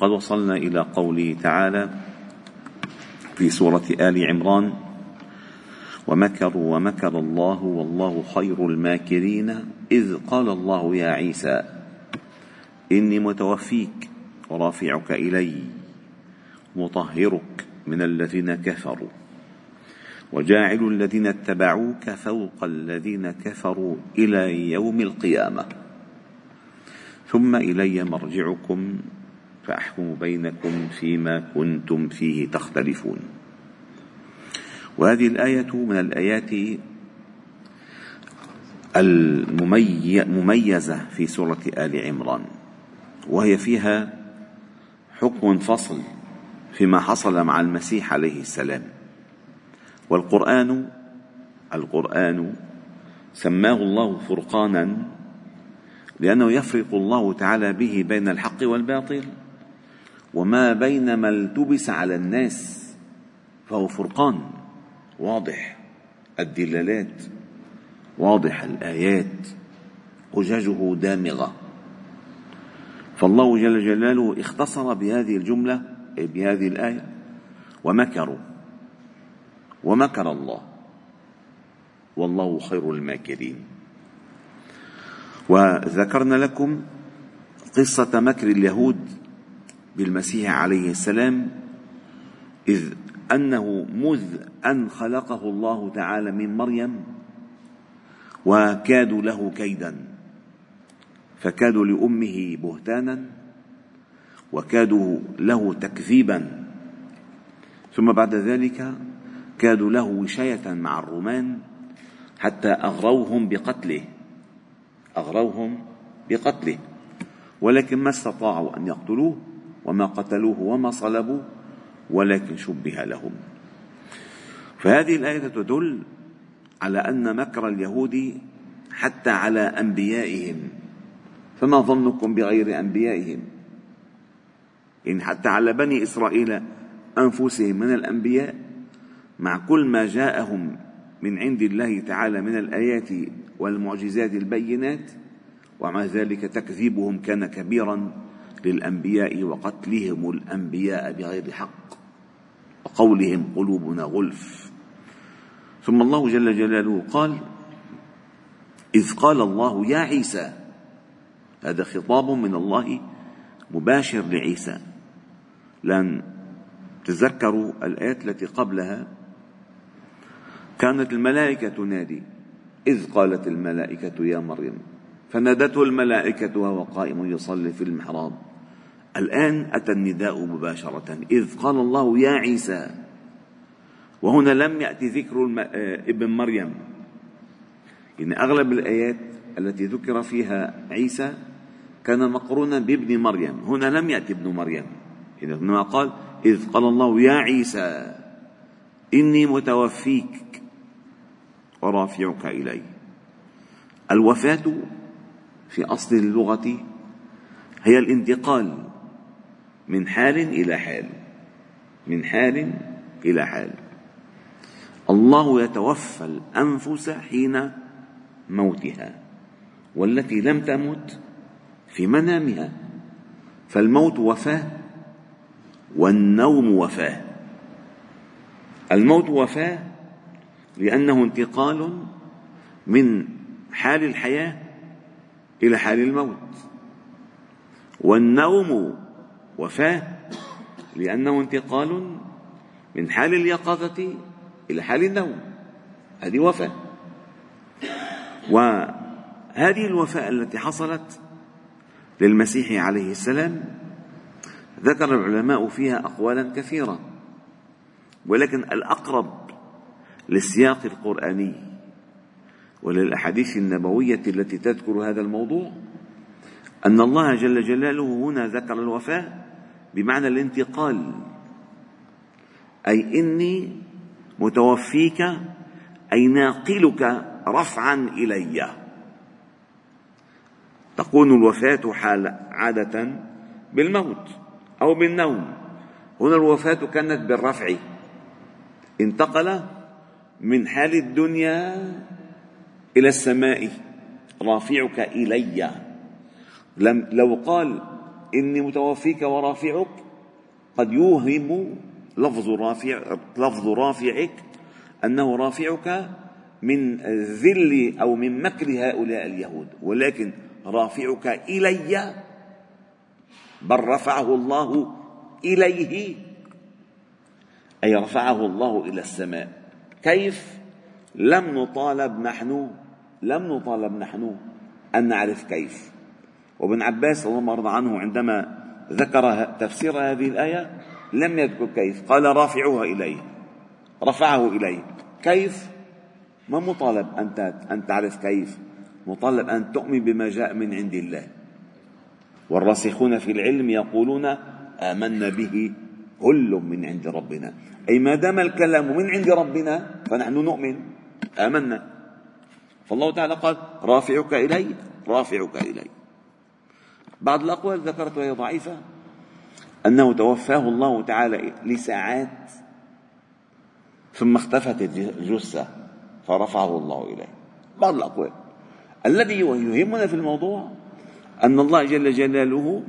وقد وصلنا إلى قوله تعالى في سورة آل عمران ومكروا ومكر الله والله خير الماكرين إذ قال الله يا عيسى إني متوفيك ورافعك إلي مطهرك من الذين كفروا وجاعل الذين اتبعوك فوق الذين كفروا إلى يوم القيامة ثم إلي مرجعكم فأحكم بينكم فيما كنتم فيه تختلفون. وهذه الآية من الآيات المميزة في سورة آل عمران وهي فيها حكم فصل فيما حصل مع المسيح عليه السلام. والقرآن القرآن سماه الله فرقانا لأنه يفرق الله تعالى به بين الحق والباطل. وما بين ما التبس على الناس فهو فرقان. واضح. الدلالات. واضح الآيات. حججه دامغة. فالله جل جلاله اختصر بهذه الجملة بهذه الآية ومكروا. ومكر الله. والله خير الماكرين. وذكرنا لكم قصة مكر اليهود بالمسيح عليه السلام إذ أنه مذ أن خلقه الله تعالى من مريم وكادوا له كيدا فكادوا لأمه بهتانا وكادوا له تكذيبا. ثم بعد ذلك كادوا له وشاية مع الرومان حتى أغروهم بقتله أغروهم بقتله ولكن ما استطاعوا أن يقتلوه. وما قتلوه وما صلبوه ولكن شبه لهم. فهذه الآية تدل على أن مكر اليهود حتى على أنبيائهم. فما ظنكم بغير أنبيائهم؟ إن حتى على بني إسرائيل أنفسهم من الأنبياء مع كل ما جاءهم من عند الله تعالى من الآيات والمعجزات البينات ومع ذلك تكذيبهم كان كبيرا. للأنبياء وقتلهم الأنبياء بغير حق وقولهم قلوبنا غلف. ثم الله جل جلاله قال إذ قال الله يا عيسى هذا خطاب من الله مباشر لعيسى. لأن تذكروا الآيات التي قبلها. كانت الملائكة تنادي إذ قالت الملائكة يا مريم فنادته الملائكة وهو قائم يصلي في المحراب. الآن أتى النداء مباشرة إذ قال الله يا عيسى. وهنا لم يأتي ذكر آه، ابن مريم. إن أغلب الآيات التي ذكر فيها عيسى كان مقرونا بابن مريم. هنا لم يأتي ابن مريم. إنما قال إذ قال الله يا عيسى إني متوفيك ورافعك إلي. الوفاة في أصل اللغة هي الانتقال من حال إلى حال من حال إلى حال. الله يتوفى الأنفس حين موتها والتي لم تمت في منامها فالموت وفاة والنوم وفاة. الموت وفاة لأنه انتقال من حال الحياة إلى حال الموت. والنوم وفاة لأنه انتقال من حال اليقظة إلى حال النوم. هذه وفاة. وهذه الوفاة التي حصلت للمسيح عليه السلام ذكر العلماء فيها أقوالا كثيرة ولكن الأقرب للسياق القرآني وللأحاديث النبوية التي تذكر هذا الموضوع أن الله جل جلاله هنا ذكر الوفاة بمعنى الانتقال. أي إني متوفيك أي ناقلك رفعا إلي. تكون الوفاة حال عادة بالموت أو بالنوم. هنا الوفاة كانت بالرفع. انتقل من حال الدنيا إلى السماء رافعك إلي. لم لو قال إني متوفيك ورافعك قد يوهم لفظ رافع لفظ رافعك أنه رافعك من ذل أو من مكر هؤلاء اليهود ولكن رافعك إلي بل رفعه الله إليه. أي رفعه الله إلى السماء. كيف؟ لم نطالب نحن لم نطالب نحن أن نعرف كيف. وابن عباس رضي الله عنه عندما ذكر تفسير هذه الآية لم يذكر كيف قال رافعوها إليه رفعه إليه. كيف؟ ما مطالب أن أن تعرف كيف مطالب أن تؤمن بما جاء من عند الله. والراسخون في العلم يقولون آمنا به كل من عند ربنا. أي ما دام الكلام من عند ربنا فنحن نؤمن. آمنا. فالله تعالى قال رافعك إلي رافعك إلي. بعض الأقوال ذكرت وهي ضعيفة. أنه توفاه الله تعالى لساعات ثم اختفت الجثة فرفعه الله إليه. بعض الأقوال. الذي يهمنا في الموضوع أن الله جل جلاله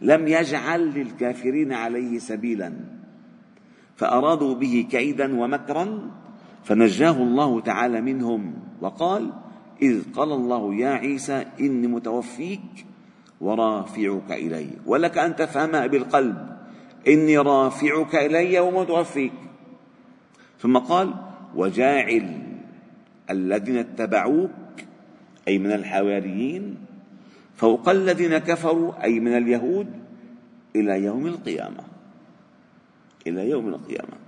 لم يجعل للكافرين عليه سبيلا. فأرادوا به كيدا ومكرا فنجاه الله تعالى منهم. وقال إذ قال الله يا عيسى إني متوفيك ورافعك إلي. ولك أن تفهمها بالقلب إني رافعك إلي ومتوفيك ثم قال وجاعل الذين اتبعوك أي من الحواريين فوق الذين كفروا أي من اليهود إلى يوم القيامة. إلى يوم القيامة.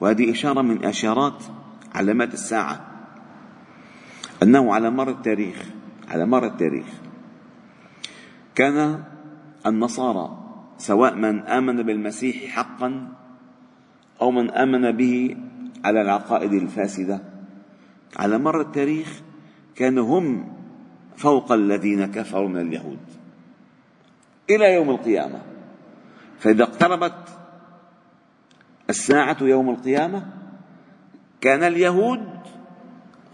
وهذه إشارة من إشارات علامات الساعة. أنه على مر التاريخ على مر التاريخ كان النصارى سواء من آمن بالمسيح حقا أو من آمن به على العقائد الفاسدة. على مر التاريخ كانوا هم فوق الذين كفروا من اليهود. إلى يوم القيامة. فإذا اقتربت الساعة يوم القيامة كان اليهود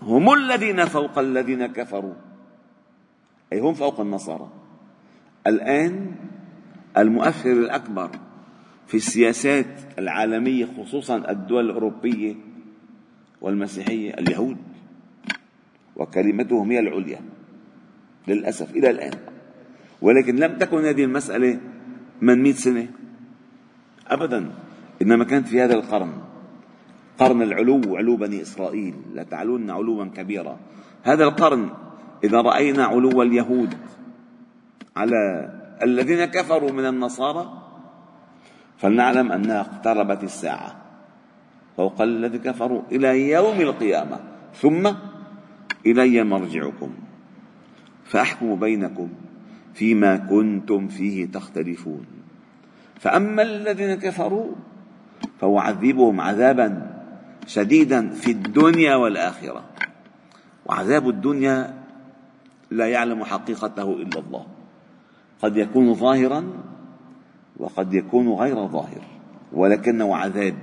هم الذين فوق الذين كفروا. أي هم فوق النصارى. الآن المؤثر الأكبر في السياسات العالمية خصوصا الدول الأوروبية والمسيحية اليهود وكلمتهم هي العليا للأسف إلى الآن. ولكن لم تكن هذه المسألة من مئة سنة. أبدا. إنما كانت في هذا القرن قرن العلو علو بني إسرائيل لتعلون علوا كبيرا. هذا القرن إذا رأينا علو اليهود على الذين كفروا من النصارى فلنعلم أنها اقتربت الساعة. فوق الذي كفروا إلى يوم القيامة ثم إلي مرجعكم. فأحكم بينكم فيما كنتم فيه تختلفون. فأما الذين كفروا فأعذبهم عذابا شديدا في الدنيا والآخرة. وعذاب الدنيا لا يعلم حقيقته إلا الله. قد يكون ظاهرا وقد يكون غير ظاهر. ولكنه عذاب.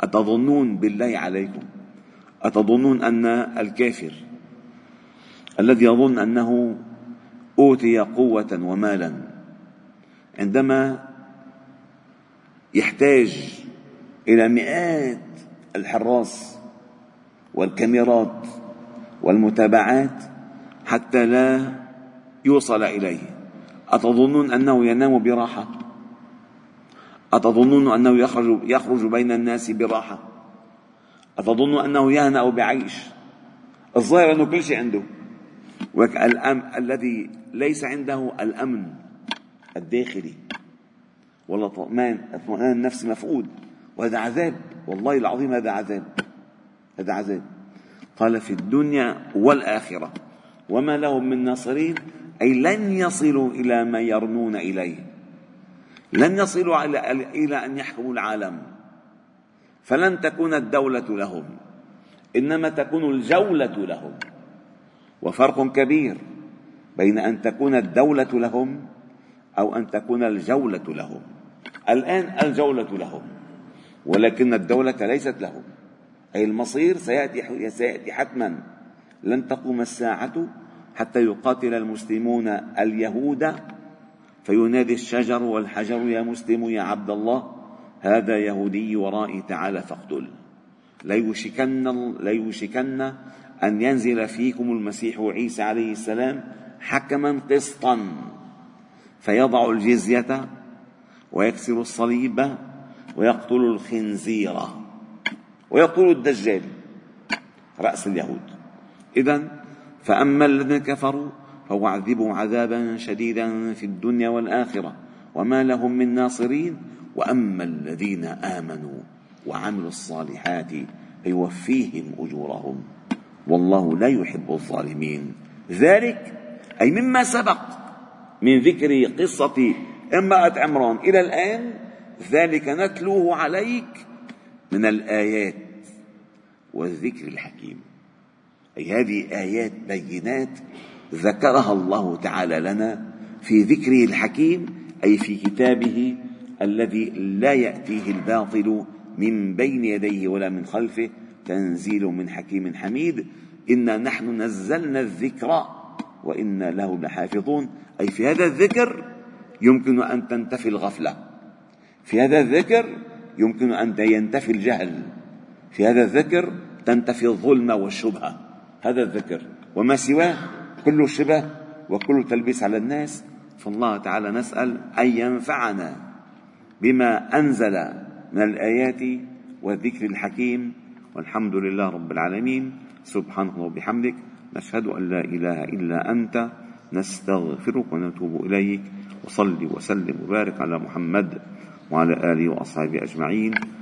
أتظنون بالله عليكم؟ أتظنون أن الكافر الذي يظن أنه أوتي قوة ومالا عندما يحتاج إلى مئات الحراس والكاميرات والمتابعات حتى لا يوصل إليه. أتظنون أنه ينام براحة؟ أتظنون أنه يخرج, يخرج بين الناس براحة؟ أتظن أنه يهنأ بعيش؟ الظاهر أنه كل شيء عنده. الذي ليس عنده الأمن الداخلي. والاطمئنان اطمئنان النفس مفقود. وهذا عذاب والله العظيم هذا عذاب. هذا عذاب. قال في الدنيا والآخرة. وما لهم من ناصرين أي لن يصلوا إلى ما يرنون إليه. لن يصلوا إلى أن يحكموا العالم. فلن تكون الدولة لهم. إنما تكون الجولة لهم. وفرق كبير بين أن تكون الدولة لهم أو أن تكون الجولة لهم. الآن الجولة لهم ولكن الدولة ليست لهم. أي المصير سيأتي, سيأتي حتما. لن تقوم الساعة حتى يقاتل المسلمون اليهود. فينادي الشجر والحجر يا مسلم يا عبد الله هذا يهودي ورائي تعالى فاقتل. ليوشكن, ليوشكن أن ينزل فيكم المسيح عيسى عليه السلام حكما قسطا. فيضع الجزية ويكسر الصليب ويقتل الخنزير ويقتل الدجال رأس اليهود. إذا فأما الذين كفروا فأعذبهم عذابا شديدا في الدنيا والآخرة وما لهم من ناصرين. وأما الذين آمنوا وعملوا الصالحات فيوفيهم أجورهم. والله لا يحب الظالمين. ذلك أي مما سبق. من ذكر قصة امرأة عمران. إلى الآن ذلك نتلوه عليك من الآيات والذكر الحكيم. أي هذه آيات بينات ذكرها الله تعالى لنا في ذكره الحكيم أي في كتابه الذي لا يأتيه الباطل من بين يديه ولا من خلفه تنزيل من حكيم حميد. إنا نحن نزلنا الذكر وإنا له لحافظون. أي في هذا الذكر يمكن أن تنتفي الغفلة. في هذا الذكر يمكن أن ينتفي الجهل. في هذا الذكر تنتفي الظلمة والشبهة. هذا الذكر. وما سواه كله شبه وكله تلبيس على الناس. فالله تعالى نسأل أن ينفعنا بما أنزل من الآيات والذكر الحكيم. والحمد لله رب العالمين. سبحانه وبحمدك. نشهد أن لا إله إلا أنت. نستغفرك ونتوب إليك وصلي وسلم وبارك على محمد وعلى آله وأصحابه أجمعين.